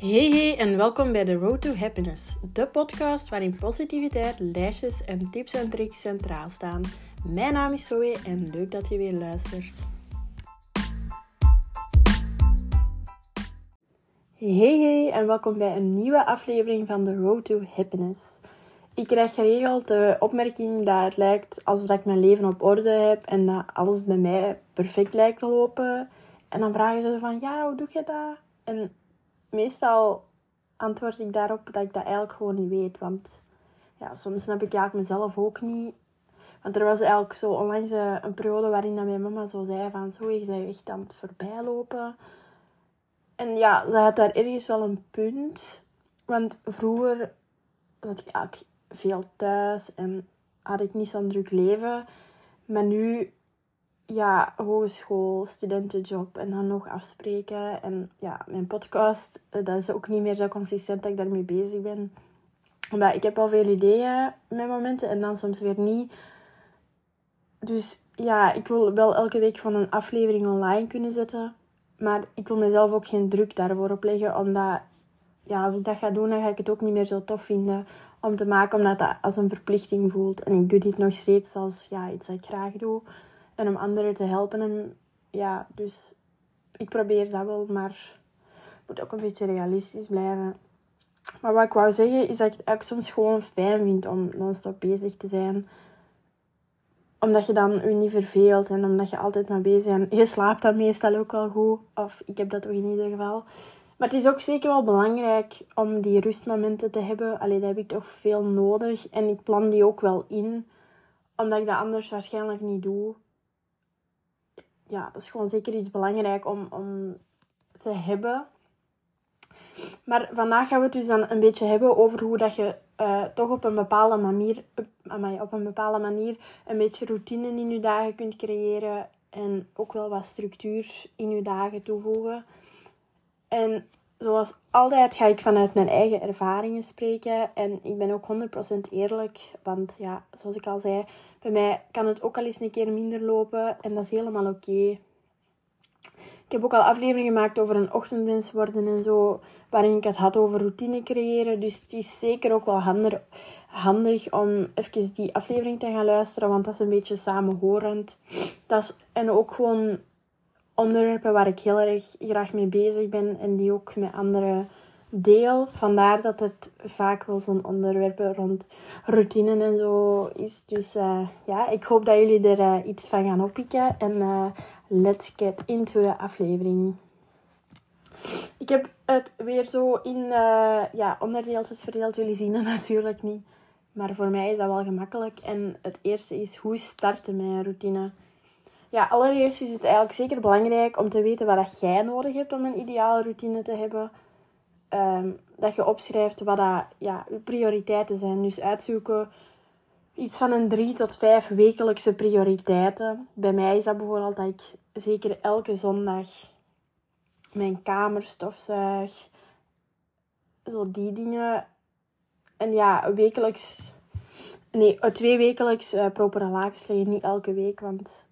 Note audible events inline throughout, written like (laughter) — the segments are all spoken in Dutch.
Hey hey en welkom bij The Road to Happiness, de podcast waarin positiviteit, lijstjes en tips en tricks centraal staan. Mijn naam is Zoe en leuk dat je weer luistert. Hey hey en welkom bij een nieuwe aflevering van The Road to Happiness. Ik krijg geregeld de opmerking dat het lijkt alsof ik mijn leven op orde heb en dat alles bij mij perfect lijkt te lopen. En dan vragen ze van, ja, hoe doe je dat? En meestal antwoord ik daarop dat ik dat eigenlijk gewoon niet weet. Want ja, soms snap ik eigenlijk mezelf ook niet. Want er was eigenlijk zo onlangs eh, een periode waarin dat mijn mama zo zei van... Zo, je bent echt aan het voorbijlopen. En ja, ze had daar ergens wel een punt. Want vroeger zat ik eigenlijk veel thuis en had ik niet zo'n druk leven. Maar nu ja, hogeschool, studentenjob en dan nog afspreken. En ja, mijn podcast, eh, dat is ook niet meer zo consistent dat ik daarmee bezig ben. Omdat ik heb al veel ideeën met momenten en dan soms weer niet. Dus ja, ik wil wel elke week van een aflevering online kunnen zetten. Maar ik wil mezelf ook geen druk daarvoor opleggen. Omdat ja, als ik dat ga doen, dan ga ik het ook niet meer zo tof vinden om te maken. Omdat dat als een verplichting voelt. En ik doe dit nog steeds als ja, iets dat ik graag doe en om anderen te helpen. En ja, dus ik probeer dat wel, maar moet ook een beetje realistisch blijven. Maar wat ik wou zeggen is dat ik het soms gewoon fijn vind om non-stop bezig te zijn. Omdat je dan je niet verveelt en omdat je altijd maar bezig bent. Je slaapt dan meestal ook wel goed. Of ik heb dat toch in ieder geval. Maar het is ook zeker wel belangrijk om die rustmomenten te hebben. Alleen dat heb ik toch veel nodig. En ik plan die ook wel in. Omdat ik dat anders waarschijnlijk niet doe ja, dat is gewoon zeker iets belangrijk om, om te hebben. Maar vandaag gaan we het dus dan een beetje hebben over hoe dat je uh, toch op een bepaalde manier, op een bepaalde manier een beetje routine in je dagen kunt creëren. En ook wel wat structuur in je dagen toevoegen. En zoals altijd ga ik vanuit mijn eigen ervaringen spreken. En ik ben ook 100% eerlijk. Want ja, zoals ik al zei, bij mij kan het ook al eens een keer minder lopen. En dat is helemaal oké. Ik heb ook al afleveringen gemaakt over een ochtendmens worden en zo. Waarin ik het had over routine creëren. Dus het is zeker ook wel handig, om even die aflevering te gaan luisteren. Want dat is een beetje samenhorend. Dat is, en ook gewoon onderwerpen waar ik heel erg graag mee bezig ben en die ook met anderen deel. Vandaar dat het vaak wel zo'n onderwerpen rond routine en zo is. Dus uh, ja, ik hoop dat jullie er uh, iets van gaan oppikken. En uh, let's get into de aflevering. Ik heb het weer zo in ja, onderdeeltjes verdeeld. Jullie zien het (laughs) natuurlijk niet. Maar voor mij is dat wel gemakkelijk. En het eerste is hoe starten een routine. Ja, allereerst is het eigenlijk zeker belangrijk om te weten wat jij nodig hebt om een ideale routine te hebben. Um, dat je opschrijft wat dat, ja, je prioriteiten zijn. Dus uitzoeken iets van een drie tot vijf wekelijkse prioriteiten. Bij mij is dat bijvoorbeeld dat ik zeker elke zondag mijn kamer stofzuig. Zo die dingen. En ja, wekelijks... Nee, twee wekelijks uh, propere lakens leggen. Niet elke week, want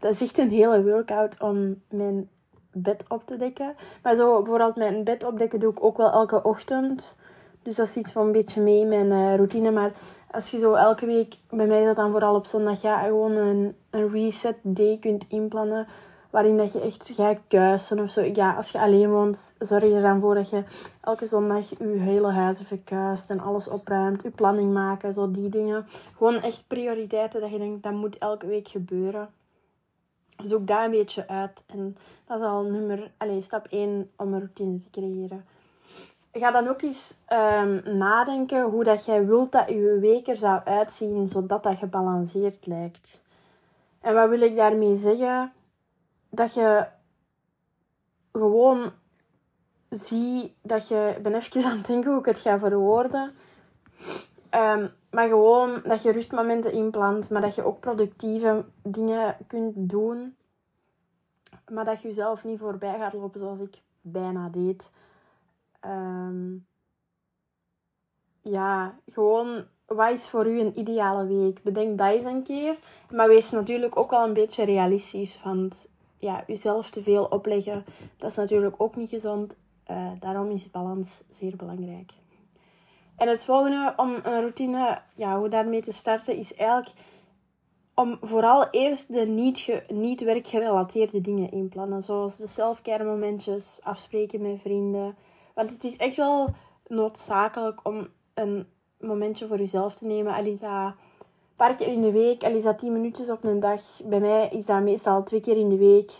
dat is echt een hele workout om mijn bed op te dekken. Maar zo bijvoorbeeld mijn bed opdekken doe ik ook wel elke ochtend. Dus dat is iets van een beetje mee mijn uh, routine. Maar als je zo elke week, bij mij dat dan vooral op zondag, ja, gewoon een, een reset day kunt inplannen. Waarin dat je echt gaat kuisen of zo. Ja, als je alleen woont, zorg er dan voor dat je elke zondag je hele huis even kuist en alles opruimt. Je planning maken, zo die dingen. Gewoon echt prioriteiten dat je denkt, dat moet elke week gebeuren. Zoek daar een beetje uit. En dat is al nummer, allez, stap 1 om een routine te creëren. Ga dan ook eens um, nadenken hoe dat jij wilt dat je week er zou uitzien, zodat dat gebalanceerd lijkt. En wat wil ik daarmee zeggen? Dat je gewoon zie dat je... Ik ben even aan het denken hoe ik het ga verwoorden. Um, maar gewoon dat je rustmomenten inplant, maar dat je ook productieve dingen kunt doen. Maar dat je jezelf niet voorbij gaat lopen zoals ik bijna deed. Um, ja, gewoon wat is voor u een ideale week? Bedenk dat eens een keer. Maar wees natuurlijk ook wel een beetje realistisch. Want ja, jezelf te veel opleggen, dat is natuurlijk ook niet gezond. Uh, daarom is balans zeer belangrijk. En het volgende om een routine, ja, hoe daarmee te starten, is eigenlijk om vooral eerst de niet, niet werkgerelateerde dingen inplannen. Zoals de selfcare momentjes, afspreken met vrienden. Want het is echt wel noodzakelijk om een momentje voor jezelf te nemen. Al is dat een paar keer in de week, al is dat tien minuutjes op een dag. Bij mij is dat meestal twee keer in de week.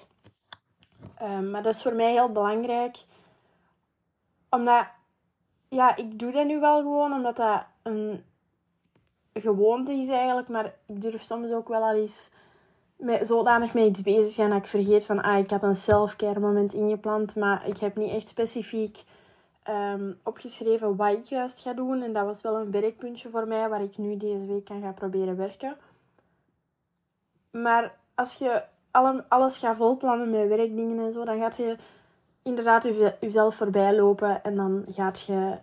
Um, maar dat is voor mij heel belangrijk. Omdat, ja, ik doe dat nu wel gewoon omdat dat een gewoonte is eigenlijk. Maar ik durf soms ook wel al eens met, zodanig mee iets bezig zijn dat ik vergeet van, ah, ik had een self-care moment ingepland. Maar ik heb niet echt specifiek Ehm, opgeschreven wat ik juist ga doen. En dat was wel een werkpuntje voor mij waar ik nu deze week kan gaan proberen werken. Maar als je alles gaat volplannen met werkdingen en zo, dan gaat je inderdaad jezelf voorbij lopen en dan gaat je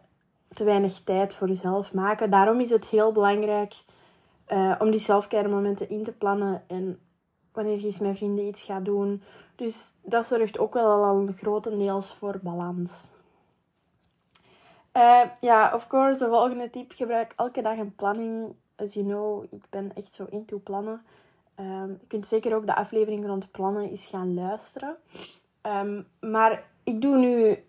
te weinig tijd voor jezelf maken. Daarom is het heel belangrijk uh, om die selfcare momenten in te plannen en wanneer je eens met vrienden iets gaat doen. Dus dat zorgt ook wel al grotendeels voor balans. Uh, ja, of course, de volgende tip. Gebruik elke dag een planning. As you know, ik ben echt zo into plannen. Um, je kunt zeker ook de aflevering rond plannen eens gaan luisteren. Um, maar ik doe nu...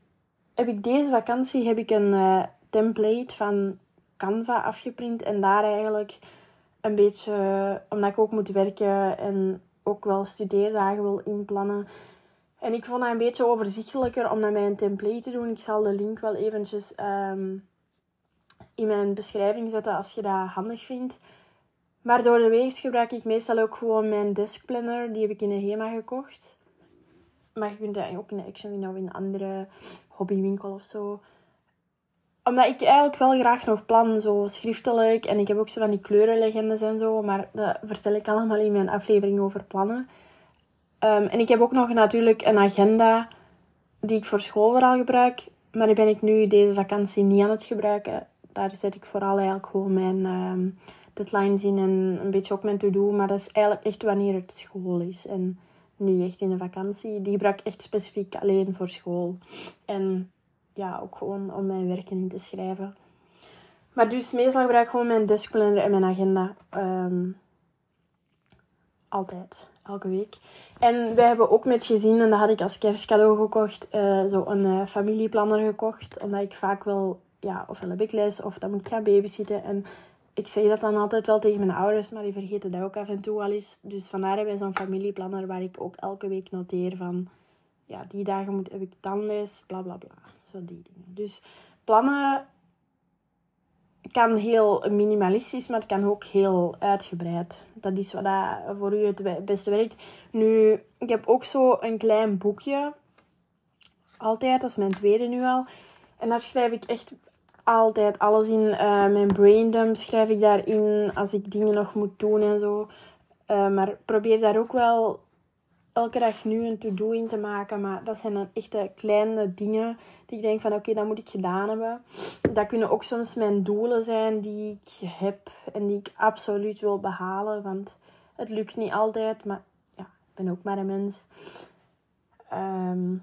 Heb ik deze vakantie heb ik een uh, template van Canva afgeprint. En daar eigenlijk een beetje... Omdat ik ook moet werken en ook wel studeerdagen wil inplannen en ik vond dat een beetje overzichtelijker om dat met een template te doen. Ik zal de link wel eventjes ehm, in mijn beschrijving zetten als je dat handig vindt. Maar door de week gebruik ik meestal ook gewoon mijn deskplanner. Die heb ik in een HEMA gekocht. Maar je kunt dat ook in de Action of in een andere hobbywinkel of zo. Omdat ik eigenlijk wel graag nog plan, zo schriftelijk. En ik heb ook zo van die kleurenlegendes en zo. Maar dat vertel ik allemaal in mijn aflevering over plannen. Ehm, en ik heb ook nog natuurlijk een agenda die ik voor school vooral gebruik. Maar die ben ik nu deze vakantie niet aan het gebruiken. Daar zet ik vooral eigenlijk gewoon mijn um, deadlines in en een beetje ook mijn to-do. Maar dat is eigenlijk echt wanneer het school is en niet echt in de vakantie. Die gebruik ik echt specifiek alleen voor school. En ja, ook gewoon om mijn werken in te schrijven. Maar dus meestal gebruik ik gewoon mijn deskplanner en mijn agenda. Ehm, altijd elke week. En wij hebben ook met gezin, en dat had ik als kerstcadeau gekocht, uh, zo een uh, familieplanner gekocht. Omdat ik vaak wel, ja, ofwel heb ik les of dan moet ik gaan babysitten. En ik zeg dat dan altijd wel tegen mijn ouders, maar die vergeten dat ook af en toe al eens. Dus vandaar hebben wij zo'n familieplanner waar ik ook elke week noteer van, ja, die dagen moet, heb ik dan les, bla bla bla. Zo die dingen. Dus plannen kan heel minimalistisch, maar het kan ook heel uitgebreid. Dat is wat dat voor u het beste werkt. Nu, ik heb ook zo een klein boekje. Altijd, dat is mijn tweede nu al. En daar schrijf ik echt altijd alles in. Uh, mijn braindump schrijf ik daarin als ik dingen nog moet doen en zo. Uh, maar probeer daar ook wel elke dag nu een to-do in te maken. Maar dat zijn dan echte kleine dingen die ik denk van oké, dat moet ik gedaan hebben. Dat kunnen ook soms mijn doelen zijn die ik heb en die ik absoluut wil behalen. Want het lukt niet altijd, maar ja, ik ben ook maar een mens. Ehm,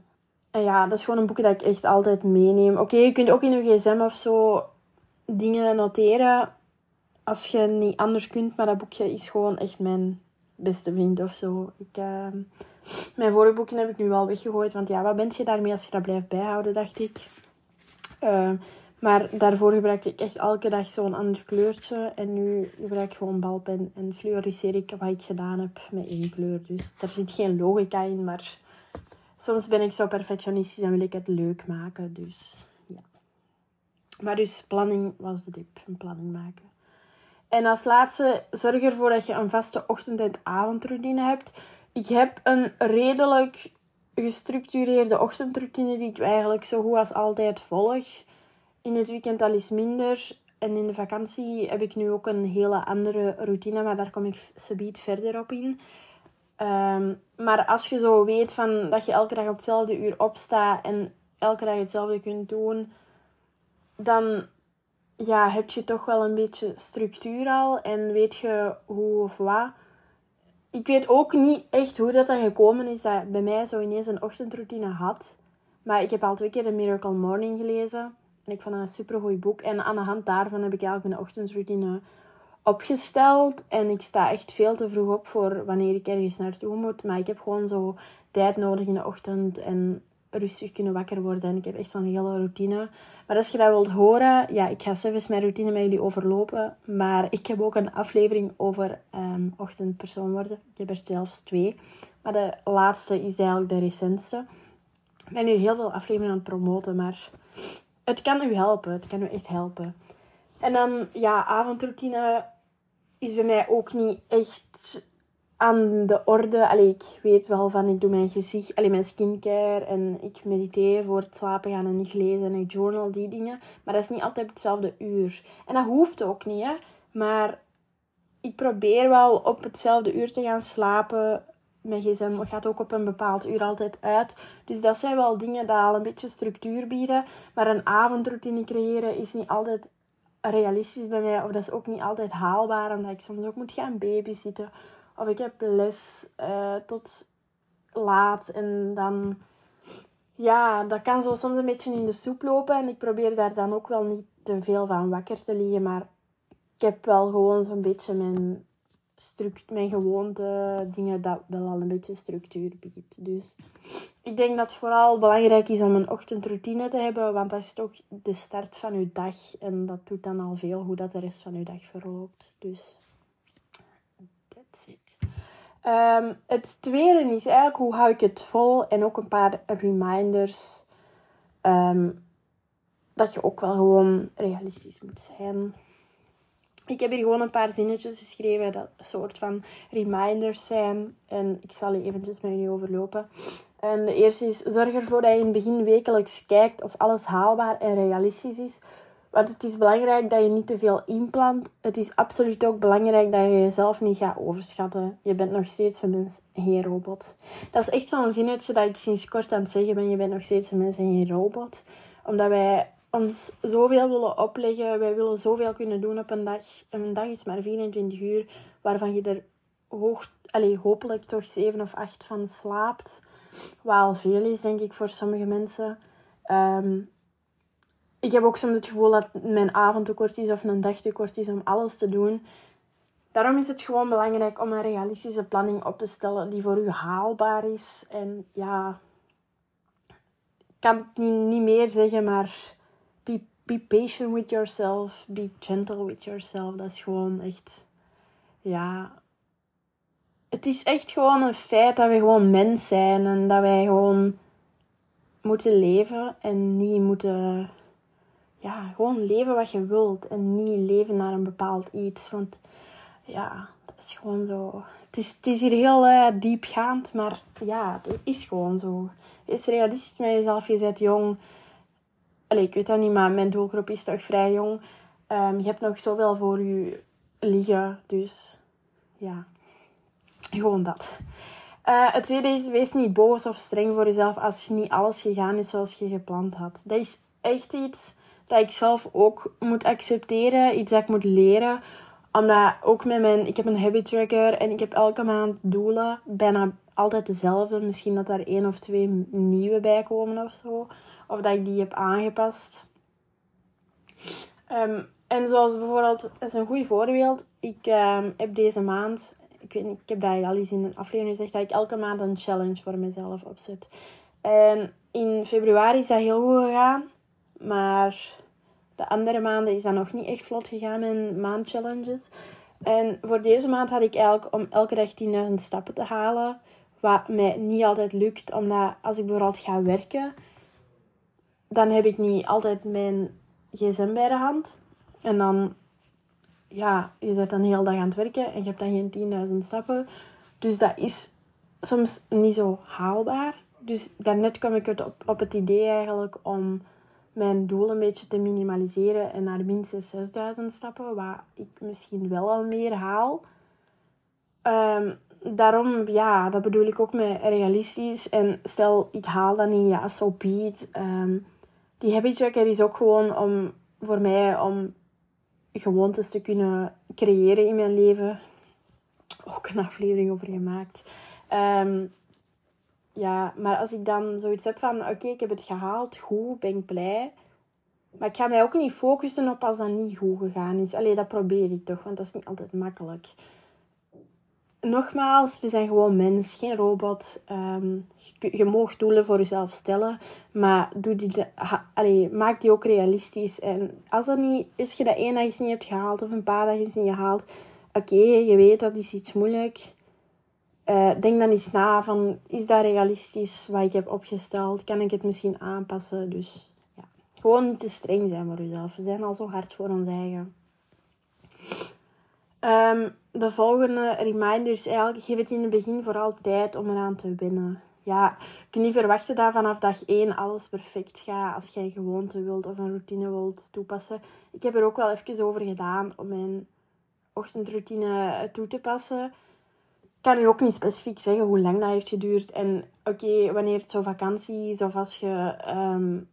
en ja, dat is gewoon een boekje dat ik echt altijd meeneem. Oké, je kunt ook in je gsm of zo dingen noteren als je niet anders kunt. Maar dat boekje is gewoon echt mijn beste vriend of zo. Ik, uh, mijn vorige boeken heb ik nu wel weggegooid. Want ja, wat ben je daarmee als je dat blijft bijhouden, dacht ik. Uh, maar daarvoor gebruikte ik echt elke dag zo'n ander kleurtje. En nu gebruik ik gewoon balpen en fluoriseer ik wat ik gedaan heb met één kleur. Dus daar zit geen logica in, maar soms ben ik zo perfectionistisch en wil ik het leuk maken. Dus ja. Maar dus planning was de tip. Een planning maken. En als laatste, zorg ervoor dat je een vaste ochtend- en avondroutine hebt. Ik heb een redelijk gestructureerde ochtendroutine die ik eigenlijk zo goed als altijd volg. In het weekend al eens minder. En in de vakantie heb ik nu ook een hele andere routine, maar daar kom ik subiet verder op in. Ehm, maar als je zo weet van dat je elke dag op hetzelfde uur opstaat en elke dag hetzelfde kunt doen, dan ja, heb je toch wel een beetje structuur al en weet je hoe of wat. Ik weet ook niet echt hoe dat, dat gekomen is dat bij mij zo ineens een ochtendroutine had. Maar ik heb al twee keer The Miracle Morning gelezen. En ik vond dat een supergoed boek. En aan de hand daarvan heb ik eigenlijk mijn ochtendroutine opgesteld. En ik sta echt veel te vroeg op voor wanneer ik ergens naartoe moet. Maar ik heb gewoon zo tijd nodig in de ochtend en rustig kunnen wakker worden. En ik heb echt zo'n hele routine. Maar als je dat wilt horen, ja, ik ga zelfs mijn routine met jullie overlopen. Maar ik heb ook een aflevering over um, ochtendpersoon worden. Ik heb er zelfs twee. Maar de laatste is eigenlijk de recentste. Ik ben hier heel veel afleveringen aan het promoten, maar het kan u helpen. Het kan u echt helpen. En dan, ja, avondroutine is bij mij ook niet echt aan de orde. Allee, ik weet wel van, ik doe mijn gezicht, allee, mijn skincare en ik mediteer voor het slapen gaan en ik lees en ik journal, die dingen. Maar dat is niet altijd op hetzelfde uur. En dat hoeft ook niet, hè. Maar ik probeer wel op hetzelfde uur te gaan slapen. Mijn gsm gaat ook op een bepaald uur altijd uit. Dus dat zijn wel dingen die al een beetje structuur bieden. Maar een avondroutine creëren is niet altijd realistisch bij mij. Of dat is ook niet altijd haalbaar, omdat ik soms ook moet gaan babysitten. Of ik heb les uh, tot laat en dan... Ja, dat kan zo soms een beetje in de soep lopen. En ik probeer daar dan ook wel niet te veel van wakker te liggen. Maar ik heb wel gewoon zo'n beetje mijn, mijn gewoonte dingen dat wel al een beetje structuur biedt. Dus ik denk dat het vooral belangrijk is om een ochtendroutine te hebben. Want dat is toch de start van je dag. En dat doet dan al veel hoe dat de rest van je dag verloopt. Dus zit. Um, het tweede is eigenlijk hoe hou ik het vol en ook een paar reminders um, dat je ook wel gewoon realistisch moet zijn. Ik heb hier gewoon een paar zinnetjes geschreven dat een soort van reminders zijn en ik zal die eventjes met jullie overlopen. En de eerste is, zorg ervoor dat je in het begin wekelijks kijkt of alles haalbaar en realistisch is, want het is belangrijk dat je niet te veel inplant. Het is absoluut ook belangrijk dat je jezelf niet gaat overschatten. Je bent nog steeds een mens, geen robot. Dat is echt zo'n zinnetje dat ik sinds kort aan het zeggen ben. Je bent nog steeds een mens en geen robot. Omdat wij ons zoveel willen opleggen. Wij willen zoveel kunnen doen op een dag. Een dag is maar 24 uur, waarvan je er hoog, allez, hopelijk toch 7 of 8 van slaapt. Wat al veel is, denk ik, voor sommige mensen. Um, ik heb ook soms het gevoel dat mijn avond te kort is of een dag te kort is om alles te doen. Daarom is het gewoon belangrijk om een realistische planning op te stellen die voor u haalbaar is. En ja, ik kan het niet, niet meer zeggen, maar be, patient with yourself, be gentle with yourself. Dat is gewoon echt, ja, het is echt gewoon een feit dat we gewoon mens zijn en dat wij gewoon moeten leven en niet moeten ja, gewoon leven wat je wilt en niet leven naar een bepaald iets. Want ja, dat is gewoon zo. Het is, het is hier heel uh, diepgaand, maar ja, het is gewoon zo. Is realistisch met jezelf, je bent jong. Ik weet dat niet, maar mijn doelgroep is toch vrij jong. Um, je hebt nog zoveel voor je liggen, dus ja, gewoon dat. Uh, het tweede is, wees niet boos of streng voor jezelf als niet alles gegaan is zoals je gepland had. Dat is echt iets dat ik zelf ook moet accepteren. Iets dat ik moet leren. Omdat ook met mijn... Ik heb een habit tracker en ik heb elke maand doelen. Bijna altijd dezelfde. Misschien dat daar één of twee nieuwe bij komen of zo. Of dat ik die heb aangepast. Um, en zoals bijvoorbeeld, dat is een goed voorbeeld. Ik um, heb deze maand, ik weet ik heb dat al eens in een aflevering gezegd, dat ik elke maand een challenge voor mezelf opzet. En in februari is dat heel goed gegaan. Maar de andere maanden is dat nog niet echt vlot gegaan met maandchallenges. En voor deze maand had ik eigenlijk om elke dag 10.000 stappen te halen. Wat mij niet altijd lukt, omdat als ik bijvoorbeeld ga werken, dan heb ik niet altijd mijn gsm bij de hand. En dan, ja, je bent dan de hele dag aan het werken en je hebt dan geen 10.000 stappen. Dus dat is soms niet zo haalbaar. Dus daarnet kwam ik op, op het idee eigenlijk om mijn doel een beetje te minimaliseren en naar minstens 6000 stappen, wat ik misschien wel al meer haal. Um, daarom, ja, dat bedoel ik ook met realistisch. En stel, ik haal dat niet, ja, so it. Um, die habit tracker is ook gewoon om, voor mij om gewoontes te kunnen creëren in mijn leven. Ook een aflevering over gemaakt. Um, ja, maar als ik dan zoiets heb van, oké, ik heb het gehaald, goed, ben ik blij. Maar ik ga mij ook niet focussen op als dat niet goed gegaan is. Alleen dat probeer ik toch, want dat is niet altijd makkelijk. Nogmaals, we zijn gewoon mens, geen robot. Um, je, je mag doelen voor jezelf stellen, maar doe die, maak die ook realistisch. En als dat niet is, je dat één dag niet hebt gehaald of een paar dagen niet gehaald, oké, je weet dat is iets moeilijk. Uh, denk dan eens na van, is dat realistisch wat ik heb opgesteld? Kan ik het misschien aanpassen? Dus ja, gewoon niet te streng zijn voor jezelf. We zijn al zo hard voor ons eigen. Um, de volgende reminder is eigenlijk, geef het in het begin vooral tijd om eraan te winnen. Ja, je kunt niet verwachten dat vanaf dag 1 alles perfect gaat als jij een gewoonte wilt of een routine wilt toepassen. Ik heb er ook wel even over gedaan om mijn ochtendroutine toe te passen. Ik kan u ook niet specifiek zeggen hoe lang dat heeft geduurd. En oké, wanneer het zo vakantie is of als je um,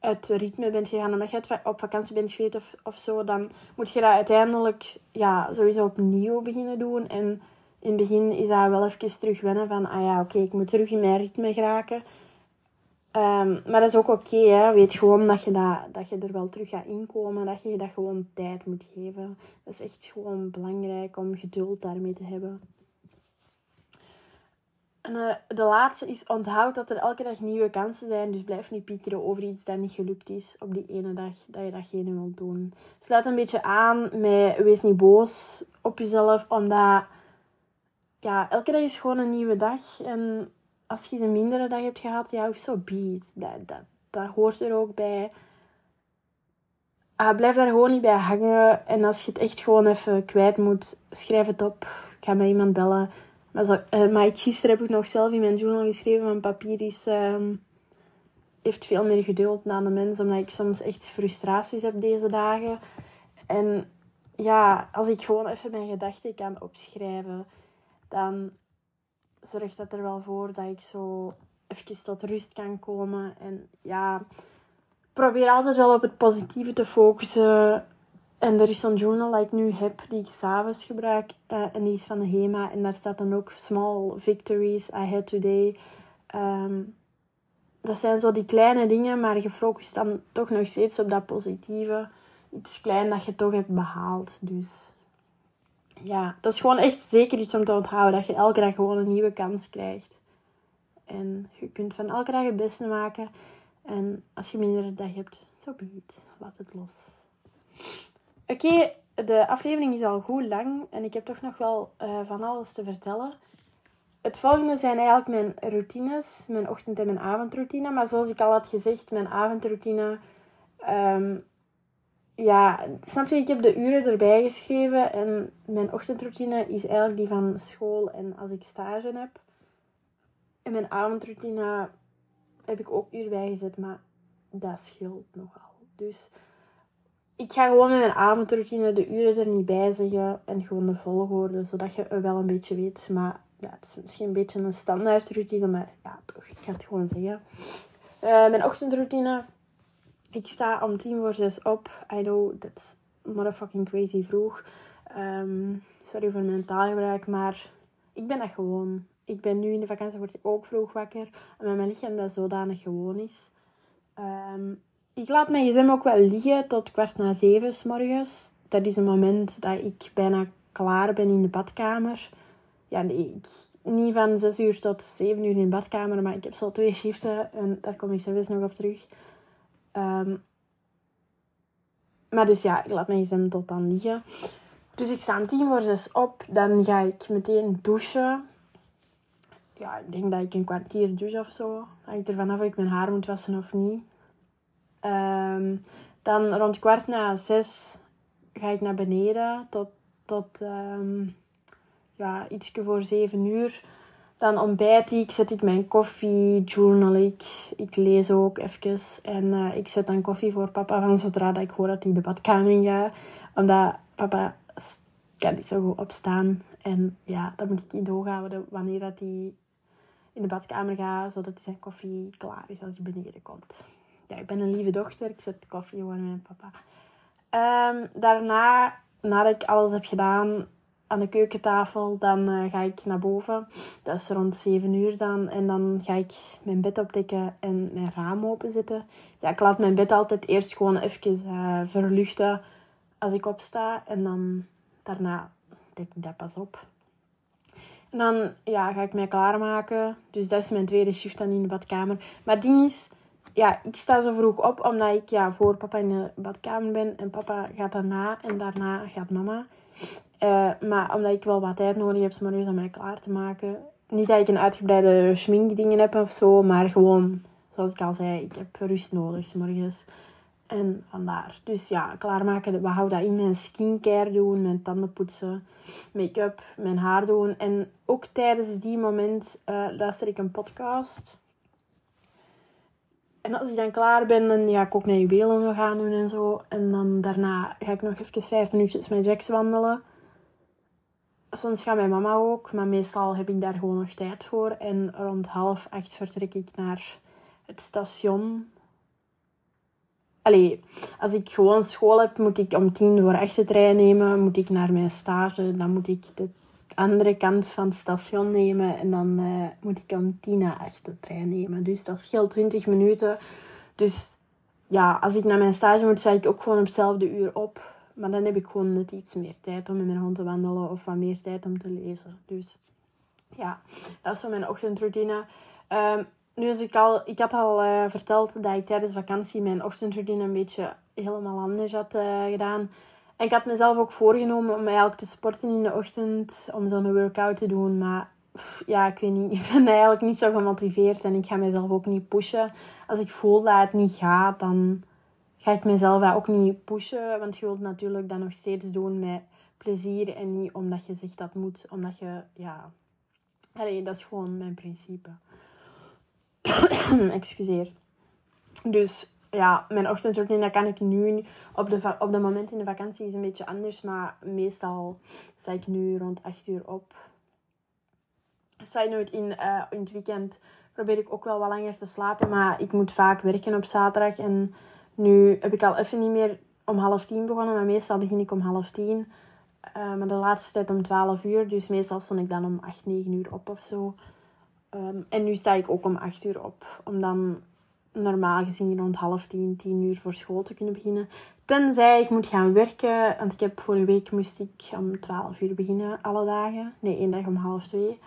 uit ritme bent gegaan omdat je op vakantie bent geweest of, of zo, dan moet je dat uiteindelijk ja, sowieso opnieuw beginnen doen. En in het begin is dat wel even terug wennen van, ah ja, oké, ik moet terug in mijn ritme geraken. Um, maar dat is ook oké, okay, weet gewoon dat je, dat, dat je er wel terug gaat inkomen, dat je dat gewoon tijd moet geven. Dat is echt gewoon belangrijk om geduld daarmee te hebben. En uh, de laatste is onthoud dat er elke dag nieuwe kansen zijn. Dus blijf niet piekeren over iets dat niet gelukt is op die ene dag dat je datgene wilt doen. Sluit een beetje aan met wees niet boos op jezelf. Omdat ja, elke dag is gewoon een nieuwe dag. En als je een mindere dag hebt gehad, ja, zo so be Dat, dat, dat hoort er ook bij. Uh, blijf daar gewoon niet bij hangen. En als je het echt gewoon even kwijt moet, schrijf het op. Ik ga met iemand bellen uh, maar ik, gisteren heb ik nog zelf in mijn journal geschreven van papier is, uh, heeft veel meer geduld dan de mens. Omdat ik soms echt frustraties heb deze dagen. En ja, als ik gewoon even mijn gedachten kan opschrijven, dan zorgt dat er wel voor dat ik zo even tot rust kan komen. En ja, probeer altijd wel op het positieve te focussen. En er is zo'n journal dat ik nu heb, die ik s'avonds gebruik. Uh, en die is van de HEMA. En daar staat dan ook small victories I had today. Um, dat zijn zo die kleine dingen, maar je focust dan toch nog steeds op dat positieve. Iets klein dat je toch hebt behaald. Dus ja, dat is gewoon echt zeker iets om te onthouden. Dat je elke dag gewoon een nieuwe kans krijgt. En je kunt van elke dag het beste maken. En als je minder dag hebt, zo so be. Laat het los. Oké, de aflevering is al goed lang en ik heb toch nog wel uh, van alles te vertellen. Het volgende zijn eigenlijk mijn routines, mijn ochtend- en mijn avondroutine. Maar zoals ik al had gezegd, mijn avondroutine... Um, ja, snap je, ik heb de uren erbij geschreven. En mijn ochtendroutine is eigenlijk die van school en als ik stage heb. En mijn avondroutine heb ik ook uur bijgezet, maar dat scheelt nogal. Dus ik ga gewoon met mijn avondroutine de uren er niet bij zeggen en gewoon de volgorde, zodat je wel een beetje weet. Maar ja, het is misschien een beetje een standaard routine, maar ja, toch, ik ga het gewoon zeggen. Uh, mijn ochtendroutine. Ik sta om tien voor zes op. I know, that's motherfucking crazy vroeg. Um, sorry voor mijn taalgebruik, maar ik ben dat gewoon. Ik ben nu in de vakantie word ook vroeg wakker. En mijn lichaam dat zodanig gewoon is. Um, ik laat mijn gsm ook wel liggen tot kwart na zeven s morgens. Dat is een moment dat ik bijna klaar ben in de badkamer. Ja, nee, ik, niet van zes uur tot zeven uur in de badkamer, maar ik heb zo twee shiften en daar kom ik zelfs nog op terug. Um, maar dus ja, ik laat mijn gsm tot dan liggen. Dus ik sta om tien voor zes op. Dan ga ik meteen douchen. Ja, ik denk dat ik een kwartier douche of zo. Hangt ervan af of ik mijn haar moet wassen of niet. Um, dan rond kwart na zes ga ik naar beneden tot, tot um, ja, iets voor zeven uur. Dan ontbijt ik, zet ik mijn koffie, journal ik. Ik lees ook even. En uh, ik zet dan koffie voor papa van zodra dat ik hoor dat hij de badkamer in gaat. Omdat papa kan niet zo goed opstaan. En ja, dan moet ik in de oog houden wanneer dat hij in de badkamer gaat. Zodat hij zijn koffie klaar is als hij beneden komt ja, ik ben een lieve dochter. Ik zet koffie gewoon met papa. Um, daarna, nadat ik alles heb gedaan, aan de keukentafel. Dan eh, ga ik naar boven. Dat is rond 7 uur dan. En dan ga ik mijn bed opdekken en mijn raam openzetten. Ja, ik laat mijn bed altijd eerst gewoon even uh, verluchten als ik opsta. En dan daarna dek ik dat pas op. En dan ja, ga ik mij klaarmaken. Dus dat is mijn tweede shift dan in de badkamer. Maar het ding is, ja, ik sta zo vroeg op omdat ik ja, voor papa in de badkamer ben. En papa gaat daarna en daarna gaat mama. Uh, maar omdat ik wel wat tijd nodig heb om mij klaar te maken. Niet dat ik een uitgebreide schminkdingen heb of zo, maar gewoon, zoals ik al zei, ik heb rust nodig morgens. En vandaar. Dus ja, klaarmaken, we houden dat in. Mijn skincare doen, mijn tanden poetsen, make-up, mijn haar doen. En ook tijdens die moment uh, luister ik een podcast. En als ik dan klaar ben, dan ga ik ook naar juwelen gaan doen en zo. En dan daarna ga ik nog even vijf minuutjes met Jax wandelen. Soms gaat mijn mama ook, maar meestal heb ik daar gewoon nog tijd voor. En rond half acht vertrek ik naar het station. Allee, als ik gewoon school heb, moet ik om tien voor acht de trein nemen. Moet ik naar mijn stage, dan moet ik de andere kant van het station nemen. En dan uh, moet ik om tien na acht de trein nemen. Dus dat scheelt 20 minuten. Dus ja, als ik naar mijn stage moet, sta ik ook gewoon op hetzelfde uur op. Maar dan heb ik gewoon net iets meer tijd om met mijn hond te wandelen of wat meer tijd om te lezen. Dus ja, dat is zo mijn ochtendroutine. Um, nu is ik al, ik had al uh, verteld dat ik tijdens vakantie mijn ochtendroutine een beetje helemaal anders had uh, gedaan. Ik had mezelf ook voorgenomen om eigenlijk te sporten in de ochtend, om zo'n workout te doen. Maar ja, ik weet niet, (laughs) ik ben eigenlijk niet zo gemotiveerd en ik ga mezelf ook niet pushen. Als ik voel dat het niet gaat, dan ga ik mezelf ook niet pushen. Want je wilt natuurlijk dat nog steeds doen met plezier en niet omdat je zegt dat moet. Omdat je, ja... Allee, dat is gewoon mijn principe. (clears throat) Excuseer. Dus ja, mijn ochtendroutine dat kan ik nu op de, op de moment in de vakantie is een beetje anders. Maar meestal sta ik nu rond 8 uur op. Side note, in, uh, in het weekend probeer ik ook wel wat langer te slapen. Maar ik moet vaak werken op zaterdag. En nu heb ik al even niet meer om half tien begonnen. Maar meestal begin ik om half tien. Uh, de laatste tijd om 12 uur. Dus meestal stond ik dan om 8, 9 uur op of zo. Um, en nu sta ik ook om 8 uur op. Om dan normaal gezien rond half tien, tien uur voor school te kunnen beginnen. Tenzij ik moet gaan werken. Want ik heb vorige week moest ik om 12 uur beginnen, alle dagen. Nee, één dag om half twee.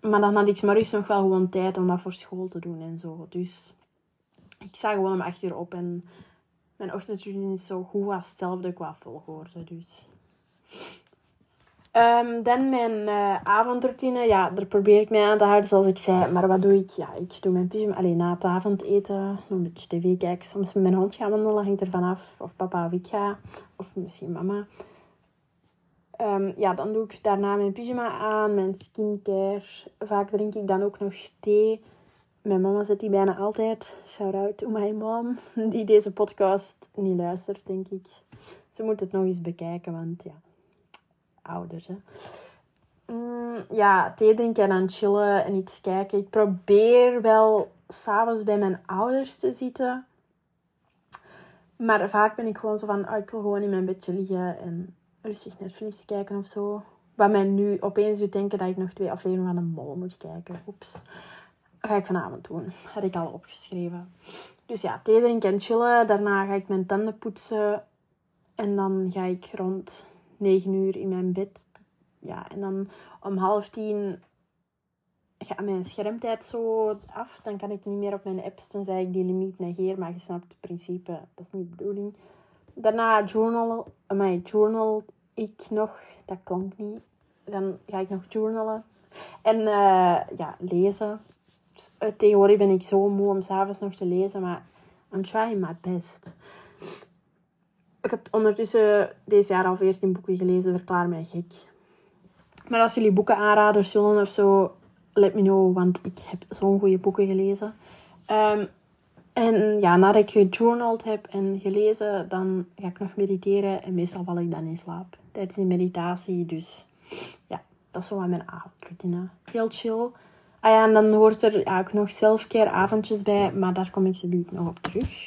Maar dan had ik morgens nog wel gewoon tijd om wat voor school te doen en zo. Dus ik sta gewoon om 8 uur op. En mijn ochtendroutine is zo goed als hetzelfde qua volgorde. Dus Um, dan mijn uh, avondroutine. Ja, daar probeer ik mij aan te houden, zoals ik zei. Maar wat doe ik? Ja, ik doe mijn pyjama. Alleen na het avondeten. Een beetje tv kijken. Soms met mijn hond gaan wandelen. Hangt er vanaf. Of papa of ik ga. Of misschien mama. Um, ja, dan doe ik daarna mijn pyjama aan. Mijn skincare. Vaak drink ik dan ook nog thee. Mijn mama zet die bijna altijd. Shout out to my mom. (laughs) Die deze podcast niet luistert, denk ik. Ze moet het nog eens bekijken, want ja ouders. Hè. Mm, ja, thee drinken en chillen en iets kijken. Ik probeer wel s'avonds bij mijn ouders te zitten. Maar vaak ben ik gewoon zo van, oh, ik wil gewoon in mijn bedje liggen en rustig Netflix kijken of zo. Wat mij nu opeens doet denken dat ik nog twee afleveringen van de mol moet kijken. Oeps. Dat ga ik vanavond doen. Had ik al opgeschreven. Dus ja, thee drinken en chillen. Daarna ga ik mijn tanden poetsen. En dan ga ik rond negen uur in mijn bed. Ja, en dan om half tien gaat mijn schermtijd zo af. Dan kan ik niet meer op mijn apps, tenzij ik die limiet negeer. Maar je snapt het principe, dat is niet de bedoeling. Daarna journal, mijn journal ik nog, dat klonk niet. Dan ga ik nog journalen. En uh, ja, lezen. Dus, uh, tegenwoordig ben ik zo moe om s'avonds nog te lezen, maar I'm trying my best. Ik heb ondertussen deze jaar al 14 boeken gelezen. Verklaar mij gek. Maar als jullie boeken aanraden zullen of zo, let me know. Want ik heb zo'n goede boeken gelezen. Um, en ja, nadat ik gejournald heb en gelezen, dan ga ik nog mediteren. En meestal val ik dan in slaap tijdens die meditatie. Dus ja, dat is zo aan mijn avondroutine. Heel chill. Ah ja, en dan hoort er ja, ook nog selfcare avondjes bij. Maar daar kom ik ze nog op terug.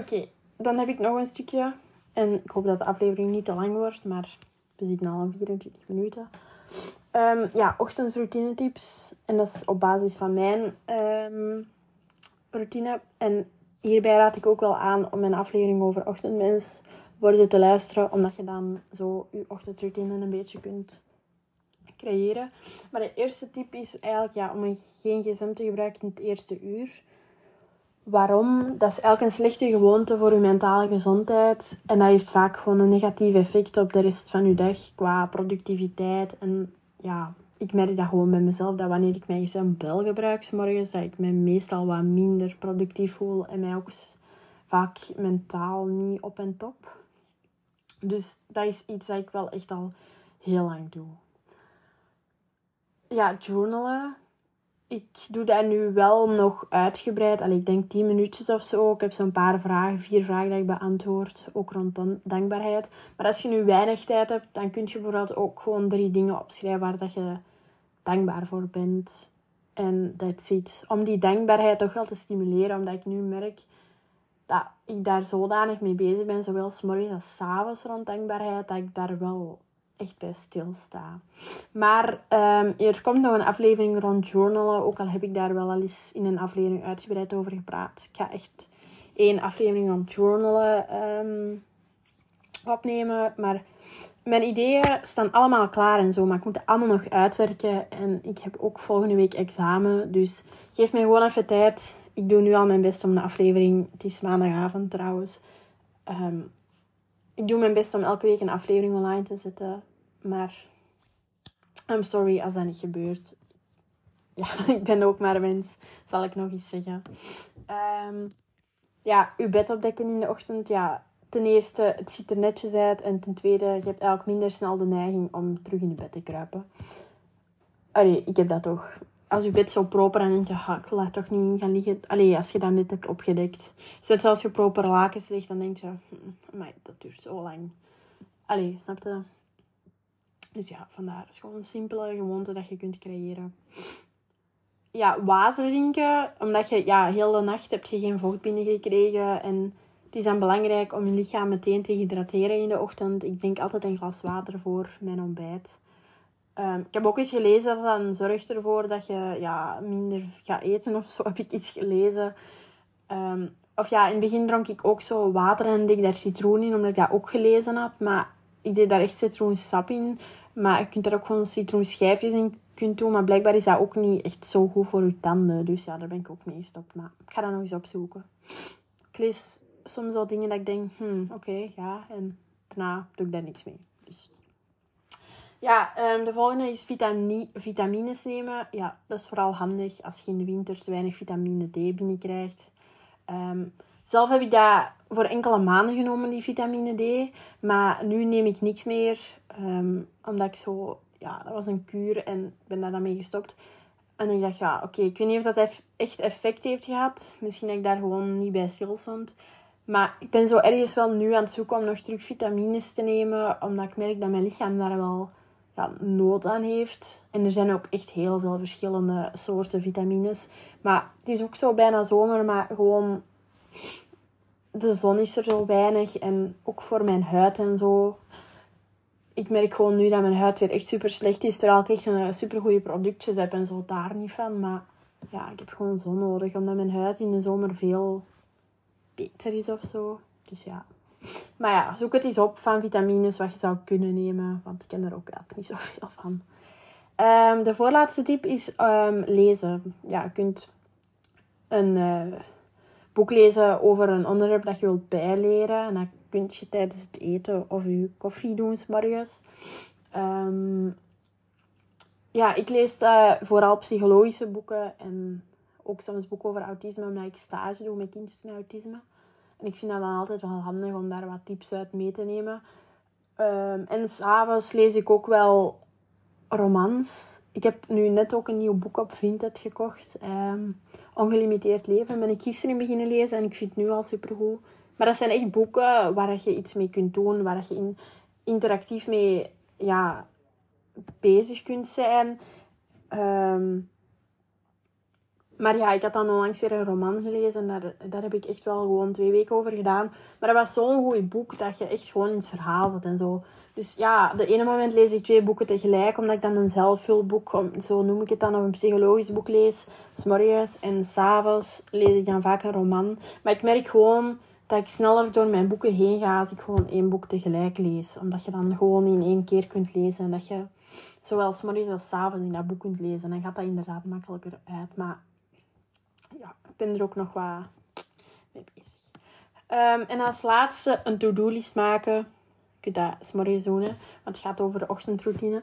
Oké, dan heb ik nog een stukje. En ik hoop dat de aflevering niet te lang wordt, maar we zitten al aan 24 minuten. Um, ja, ochtendroutine tips. En dat is op basis van mijn um, routine. En hierbij raad ik ook wel aan om een aflevering over ochtendmens worden te luisteren. Omdat je dan zo je ochtendroutine een beetje kunt creëren. Maar de eerste tip is eigenlijk ja, om geen gsm te gebruiken in het eerste uur. Waarom? Dat is een slechte gewoonte voor je mentale gezondheid. En dat heeft vaak gewoon een negatief effect op de rest van je dag qua productiviteit. En ja, ik merk dat gewoon bij mezelf, dat wanneer ik mijn bel gebruik, s morgens, dat ik me meestal wat minder productief voel. En mij ook vaak mentaal niet op en top. Dus dat is iets dat ik wel echt al heel lang doe. Ja, journalen ik doe dat nu wel nog uitgebreid. Allee, ik denk 10 minuutjes of zo. Ik heb zo'n paar vragen, vier vragen dat ik beantwoord. Ook rond dankbaarheid. Maar als je nu weinig tijd hebt, dan kun je bijvoorbeeld ook gewoon drie dingen opschrijven waar dat je dankbaar voor bent. En dat zit. Om die dankbaarheid toch wel te stimuleren. Omdat ik nu merk dat ik daar zodanig mee bezig ben. Zowel s morgens als s avonds rond dankbaarheid. Dat ik daar wel echt bij stilsta. Maar um, er komt nog een aflevering rond journalen. Ook al heb ik daar wel al eens in een aflevering uitgebreid over gepraat. Ik ga echt één aflevering rond journalen um, opnemen. Maar mijn ideeën staan allemaal klaar en zo. Maar ik moet het allemaal nog uitwerken. En ik heb ook volgende week examen. Dus geef mij gewoon even tijd. Ik doe nu al mijn best om de aflevering... Het is maandagavond trouwens. Um, ik doe mijn best om elke week een aflevering online te zetten. Maar I'm sorry als dat niet gebeurt. Ja, (laughs) ik ben ook maar mens, zal ik nog eens zeggen. Um, ja, uw bed opdekken in de ochtend. Ja, ten eerste, het ziet er netjes uit. En ten tweede, je hebt eigenlijk minder snel de neiging om terug in je bed te kruipen. Allee, ik heb dat toch. Als je bed zo proper en denk je, ik wil daar toch niet in gaan liggen. Allee, als je dat net hebt opgedekt. Zelfs als je proper lakens ligt, dan denk je, hm, maar dat duurt zo lang. Allee, snap je? Dus ja, vandaar. Het is gewoon een simpele gewoonte dat je kunt creëren. Ja, water drinken. Omdat je ja, heel de nacht heb je geen vocht binnengekregen. En het is dan belangrijk om je lichaam meteen te hydrateren in de ochtend. Ik drink altijd een glas water voor mijn ontbijt. Um, ik heb ook eens gelezen dat dat zorgt ervoor dat je ja, minder gaat eten of zo. (laughs) Heb ik iets gelezen. Um, of ja, in het begin dronk ik ook zo water en deed daar citroen in, omdat ik dat ook gelezen had. Maar ik deed daar echt citroensap in. Maar je kunt er ook gewoon citroenschijfjes in kunt doen. Maar blijkbaar is dat ook niet echt zo goed voor je tanden. Dus ja, daar ben ik ook mee gestopt. Maar ik ga dat nog eens opzoeken. Ik lees soms al dingen dat ik denk, hmm, oké, ja. En daarna doe ik daar niks mee. Dus. Ja, um, de volgende is vitamine, vitamines nemen. Ja, dat is vooral handig als je in de winter te weinig vitamine D binnenkrijgt. Um, zelf heb ik dat voor enkele maanden genomen, die vitamine D. Maar nu neem ik niks meer. Um, omdat ik zo... Ja, dat was een kuur en ik ben daar dan mee gestopt. En ik dacht, ja, oké, ik weet niet of dat echt effect heeft gehad. Misschien dat ik daar gewoon niet bij stil stond. Maar ik ben zo ergens wel nu aan het zoeken om nog terug vitamines te nemen. Omdat ik merk dat mijn lichaam daar wel ja, nood aan heeft. En er zijn ook echt heel veel verschillende soorten vitamines. Maar het is ook zo bijna zomer, maar gewoon de zon is er zo weinig. En ook voor mijn huid en zo. Ik merk gewoon nu dat mijn huid weer echt super slecht is. Terwijl ik echt een super goede productjes heb en zo daar niet van. Maar ja, ik heb gewoon zon nodig. Omdat mijn huid in de zomer veel beter is of zo. Dus ja. Maar ja, zoek het eens op van vitamines wat je zou kunnen nemen. Want ik ken er ook eigenlijk niet zoveel van. Um, de voorlaatste tip is um, lezen. Ja, je kunt een... Uh, boek lezen over een onderwerp dat je wilt bijleren. En dat kun je tijdens het eten of je koffie doen, s morgens. Ehm, ja, ik lees uh, vooral psychologische boeken en ook soms boeken over autisme, omdat ik stage doe met kindjes met autisme. En ik vind dat dan altijd wel handig om daar wat tips uit mee te nemen. Um, en s'avonds lees ik ook wel romans. Ik heb nu net ook een nieuw boek op Vinted gekocht. Um, Ongelimiteerd leven ben ik gisteren beginnen lezen en ik vind het nu al supergoed. Maar dat zijn echt boeken waar je iets mee kunt doen, waar je in, interactief mee ja, bezig kunt zijn. Um, Maar ja, ik had dan onlangs weer een roman gelezen en daar, daar heb ik echt wel gewoon twee weken over gedaan. Maar dat was zo'n goed boek dat je echt gewoon in het verhaal zit en zo. Dus ja, de ene moment lees ik twee boeken tegelijk, omdat ik dan een zelfvulboek, zo noem ik het dan, of een psychologisch boek lees, s'morgens. En s'avonds lees ik dan vaak een roman. Maar ik merk gewoon dat ik sneller door mijn boeken heen ga als ik gewoon één boek tegelijk lees. Omdat je dan gewoon in één keer kunt lezen en dat je zowel s'morgens als s'avonds in dat boek kunt lezen. Dan gaat dat inderdaad makkelijker uit. Maar ja, ik ben er ook nog wat mee bezig. Um, en als laatste een to-do-list maken. Je kunt dat s'morgens doen, want het gaat over de ochtendroutine.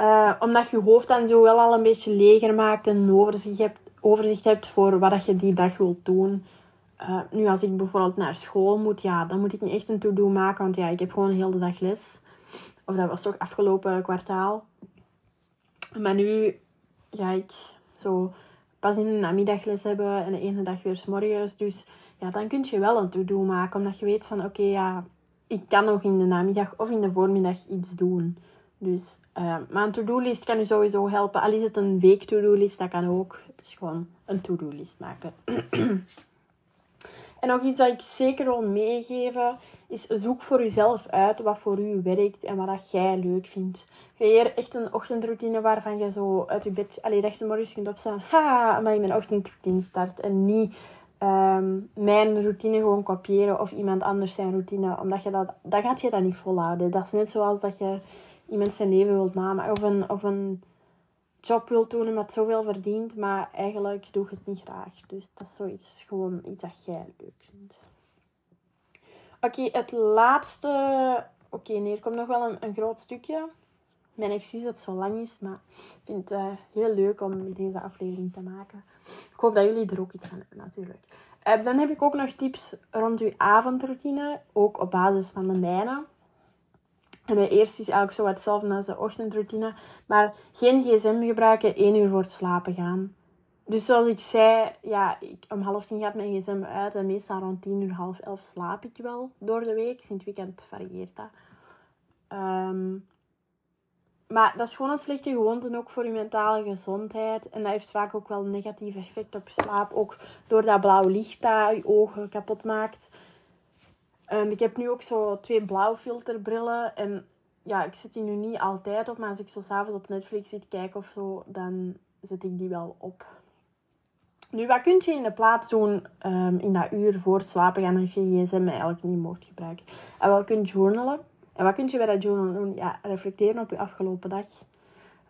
Uh, omdat je hoofd dan zo wel al een beetje leger maakt en een overzicht hebt, overzicht hebt voor wat je die dag wilt doen. Uh, nu, als ik bijvoorbeeld naar school moet, ja, dan moet ik niet echt een to-do maken, want ja, ik heb gewoon een hele dag les. Of dat was toch afgelopen kwartaal. Maar nu ga ik zo pas in een namiddagles hebben en de ene dag weer s'morgens. Dus ja, dan kun je wel een to-do maken, omdat je weet van oké, ja, ik kan nog in de namiddag of in de voormiddag iets doen. Dus, uh, maar een to-do-list kan je sowieso helpen. Al is het een week to-do-list, dat kan ook. Het is gewoon een to-do-list maken. (clears throat) En nog iets dat ik zeker wil meegeven, is zoek voor jezelf uit wat voor u werkt en wat dat jij leuk vindt. Creëer echt een ochtendroutine waarvan je zo uit je bed, allee, dat je morgens kunt opstaan, ha, maar ik mijn ochtendroutine start. En niet ehm, mijn routine gewoon kopiëren of iemand anders zijn routine, omdat je dat, dan gaat je dat niet volhouden. Dat is net zoals dat je iemand zijn leven wilt namaken of een, of een job wil doen met zoveel verdient, maar eigenlijk doe ik het niet graag. Dus dat is zoiets, gewoon iets dat jij leuk vindt. Oké, het laatste. Oké, okay, nee, komt nog wel een, groot stukje. Mijn excuus dat het zo lang is, maar ik vind het uh, heel leuk om deze aflevering te maken. Ik hoop dat jullie er ook iets aan hebben, natuurlijk. Uh, dan heb ik ook nog tips rond uw avondroutine, ook op basis van de mijne. En de eerste is eigenlijk zo hetzelfde als de ochtendroutine. Maar geen gsm gebruiken één uur voor het slapen gaan. Dus zoals ik zei, ja, ik, om half tien gaat mijn gsm uit. En meestal rond tien uur, half elf slaap ik wel door de week. Sinds het weekend varieert dat. Ehm, maar dat is gewoon een slechte gewoonte ook voor je mentale gezondheid. En dat heeft vaak ook wel een negatief effect op je slaap. Ook door dat blauw licht dat je ogen kapot maakt. Um, ik heb nu ook zo twee blauwfilterbrillen. En ja, ik zet die nu niet altijd op. Maar als ik zo s'avonds op Netflix zit kijken of zo, dan zet ik die wel op. Nu, wat kun je in de plaats doen um, in dat uur voor het slapen gaan als je gsm eigenlijk niet mocht gebruiken? En wel, kun je journalen. En wat kun je bij dat journalen doen? Ja, reflecteren op je afgelopen dag.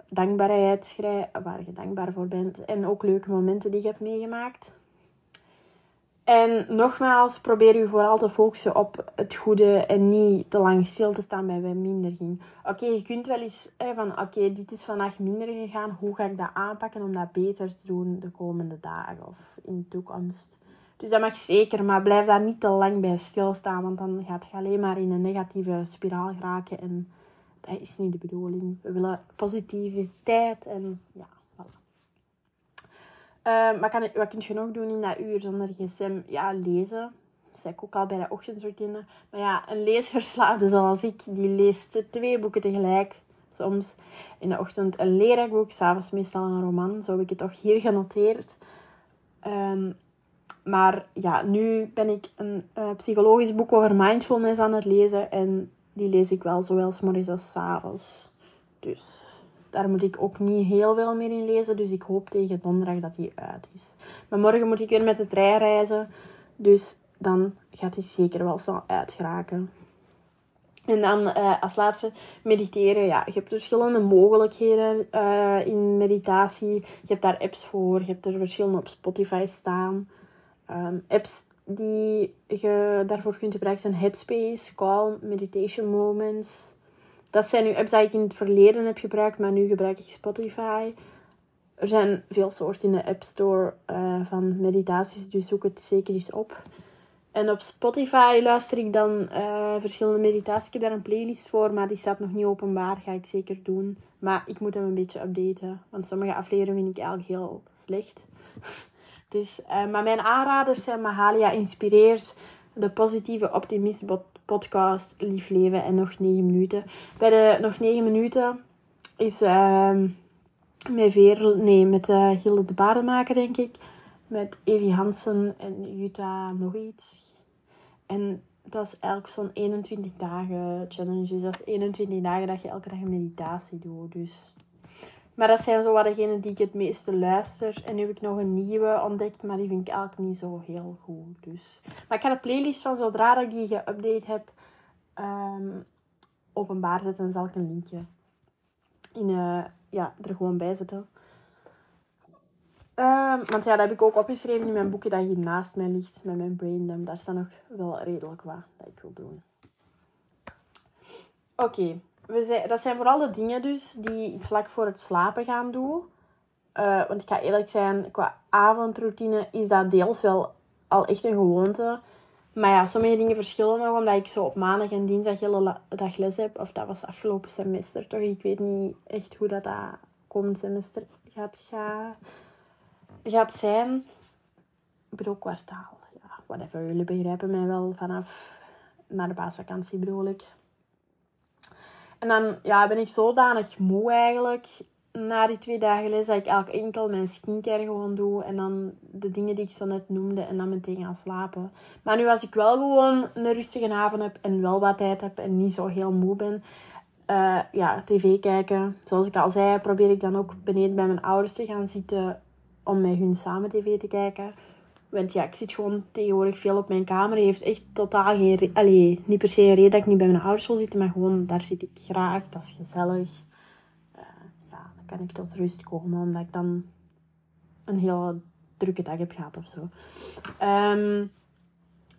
Dankbaarheid schrijven, waar je dankbaar voor bent. En ook leuke momenten die je hebt meegemaakt. En nogmaals, probeer je vooral te focussen op het goede en niet te lang stil te staan bij wat minder ging. Oké, je kunt wel eens hè, van, oké, dit is vandaag minder gegaan. Hoe ga ik dat aanpakken om dat beter te doen de komende dagen of in de toekomst? Dus dat mag zeker, maar blijf daar niet te lang bij stilstaan, want dan gaat je alleen maar in een negatieve spiraal geraken. En dat is niet de bedoeling. We willen positiviteit en ja. Uh, maar kan, wat kun je nog doen in dat uur zonder gsm? Ja, lezen. Dat zei ik ook al bij de ochtendroutine. Maar ja, een leesverslaafde zoals ik, die leest twee boeken tegelijk. Soms in de ochtend een leerboek, s'avonds meestal een roman. Zo heb ik het toch hier genoteerd. Um, maar ja, nu ben ik een uh, psychologisch boek over mindfulness aan het lezen. En die lees ik wel zowel s morgens als s avonds. Dus daar moet ik ook niet heel veel meer in lezen. Dus ik hoop tegen donderdag dat die uit is. Maar morgen moet ik weer met de trein reizen. Dus dan gaat die zeker wel snel uitgeraken. En dan uh, als laatste mediteren. Ja, je hebt verschillende mogelijkheden uh, in meditatie. Je hebt daar apps voor. Je hebt er verschillende op Spotify staan. Um, apps die je daarvoor kunt gebruiken zijn Headspace, Calm, Meditation Moments. Dat zijn nu apps die ik in het verleden heb gebruikt, maar nu gebruik ik Spotify. Er zijn veel soorten in de App Store uh, van meditaties, dus zoek het zeker eens op. En op Spotify luister ik dan uh, verschillende meditaties. Ik heb daar een playlist voor, maar die staat nog niet openbaar. Ga ik zeker doen. Maar ik moet hem een beetje updaten, want sommige afleveringen vind ik eigenlijk heel slecht. (laughs) dus, uh, maar mijn aanraders zijn Mahalia Inspireert, de positieve optimist podcast Lief Leven en nog 9 minuten. Bij de nog 9 minuten is uh, met Veer, nee, met uh, Hilde de Baardenmaker, denk ik. met Evie Hansen en Jutta nog iets. En dat is eigenlijk zo'n 21 dagen challenge. Dus dat is 21 dagen dat je elke dag een meditatie doet. Dus. Maar dat zijn zo wat degenen die ik het meeste luister. En nu heb ik nog een nieuwe ontdekt, maar die vind ik eigenlijk niet zo heel goed. Dus. Maar ik ga de playlist van zodra ik die geüpdate heb um, openbaar zetten. Dan zal ik een linkje in, uh, ja, er gewoon bij zetten. Um, want ja, dat heb ik ook opgeschreven in mijn boekje dat hier naast mij ligt met mijn braindump. Daar staat nog wel redelijk wat dat ik wil doen. Oké. Dat zijn vooral de dingen dus die ik vlak voor het slapen gaan doen. Uh, want ik ga eerlijk zijn, qua avondroutine is dat deels wel al echt een gewoonte. Maar ja, sommige dingen verschillen nog, omdat ik zo op maandag en dinsdag hele dag les heb. Of dat was afgelopen semester toch. Ik weet niet echt hoe dat, dat komend semester gaat gaan gaat zijn, ik kwartaal, ja, whatever, jullie begrijpen mij wel vanaf naar de paasvakantie bedoel. En dan ja, ben ik zodanig moe eigenlijk na die twee dagen les dat ik eigenlijk enkel mijn skincare gewoon doe en dan de dingen die ik zo net noemde en dan meteen gaan slapen. Maar nu als ik wel gewoon een rustige avond heb en wel wat tijd heb en niet zo heel moe ben, uh, ja, tv kijken. Zoals ik al zei, probeer ik dan ook beneden bij mijn ouders te gaan zitten om met hun samen tv te kijken. Want ja, ik zit gewoon tegenwoordig veel op mijn kamer. heeft echt totaal geen... Allee, niet per se een reden dat ik niet bij mijn ouders wil zitten. Maar gewoon, daar zit ik graag. Dat is gezellig. Uh, ja, dan kan ik tot rust komen. Omdat ik dan een hele drukke dag heb gehad of zo. Um,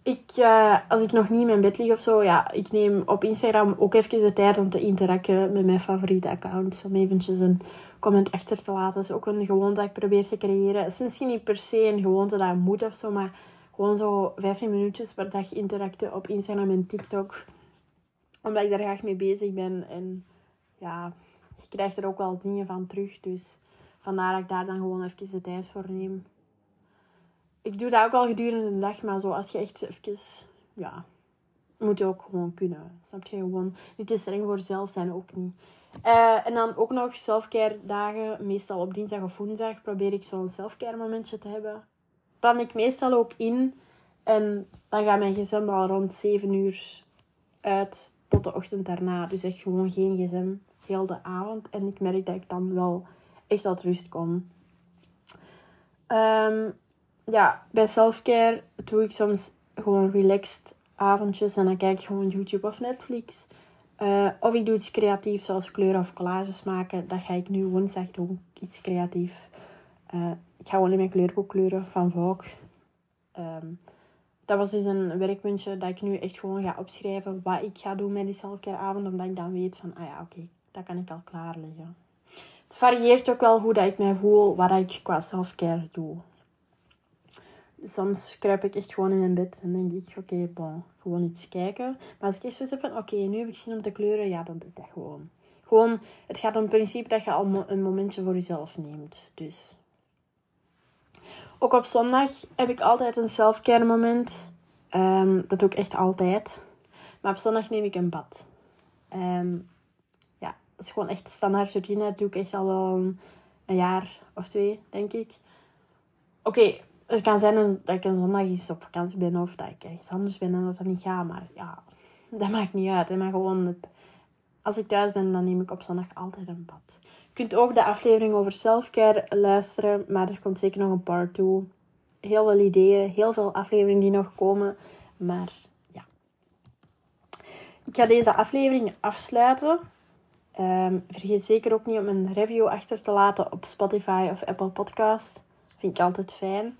ik, uh, als ik nog niet in mijn bed lig of zo, ja, ik neem op Instagram ook even de tijd om te interacten met mijn favoriete accounts. Om eventjes een comment achter te laten. Dat is ook een gewoonte dat ik probeer te creëren. Het is misschien niet per se een gewoonte dat moet of zo, maar gewoon zo 15 minuutjes per dag interacten op Instagram en TikTok. Omdat ik daar graag mee bezig ben. En ja, je krijgt er ook wel dingen van terug. Dus vandaar dat ik daar dan gewoon even de tijd voor neem ik doe dat ook al gedurende de dag, maar zo als je echt even, ja, moet je ook gewoon kunnen. Snap je? Gewoon niet te streng voor jezelf zijn, ook niet. Uh, en dan ook nog selfcare dagen, meestal op dinsdag of woensdag, probeer ik zo'n selfcare momentje te hebben. Plan ik meestal ook in en dan gaat mijn gsm al rond 7 uur uit tot de ochtend daarna. Dus echt gewoon geen gsm heel de avond. En ik merk dat ik dan wel echt tot rust kom. Um, ja, bij selfcare doe ik soms gewoon relaxed avondjes en dan kijk ik gewoon YouTube of Netflix. Uh, of ik doe iets creatiefs zoals kleuren of collages maken. Dat ga ik nu woensdag doen. Iets creatief. Uh, ik ga gewoon in mijn kleurboek kleuren van Vogue. Um, dat was dus een werkpuntje dat ik nu echt gewoon ga opschrijven wat ik ga doen met die selfcare avond. Omdat ik dan weet van, ah ja, oké, dat kan ik al klaarleggen. Het varieert ook wel hoe dat ik mij voel, wat ik qua selfcare doe soms kruip ik echt gewoon in mijn bed en denk ik, oké, bon, gewoon iets kijken. Maar als ik echt zoiets heb van, oké, nu heb ik zin om te kleuren, ja, dan doe ik dat gewoon. Gewoon, het gaat om het principe dat je al een momentje voor jezelf neemt. Dus. Ook op zondag heb ik altijd een selfcare moment. Um, dat doe ik echt altijd. Maar op zondag neem ik een bad. Um, ja, dat is gewoon echt standaard routine. Dat doe ik echt al wel een jaar of twee, denk ik. Oké, het kan zijn dat ik een zondag eens op vakantie ben of dat ik ergens anders ben en dat dat niet gaat. Maar ja, dat maakt niet uit. Maar gewoon, als ik thuis ben, dan neem ik op zondag altijd een bad. Je kunt ook de aflevering over selfcare luisteren, maar er komt zeker nog een part 2. Heel veel ideeën, heel veel afleveringen die nog komen. Maar ja. Ik ga deze aflevering afsluiten. Um, vergeet zeker ook niet om een review achter te laten op Spotify of Apple Podcast. Vind ik altijd fijn.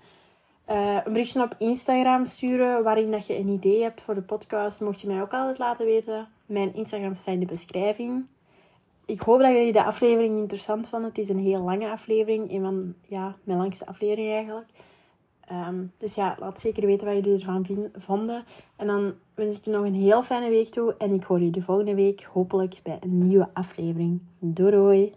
Uh, een berichtje op Instagram sturen waarin dat je een idee hebt voor de podcast. Mocht je mij ook altijd laten weten. Mijn Instagram staat in de beschrijving. Ik hoop dat jullie de aflevering interessant vonden. Het is een heel lange aflevering. Een van ja, mijn langste afleveringen eigenlijk. Um, dus ja, laat zeker weten wat jullie ervan vonden. En dan wens ik je nog een heel fijne week toe. En ik hoor de volgende week hopelijk bij een nieuwe aflevering. Doei!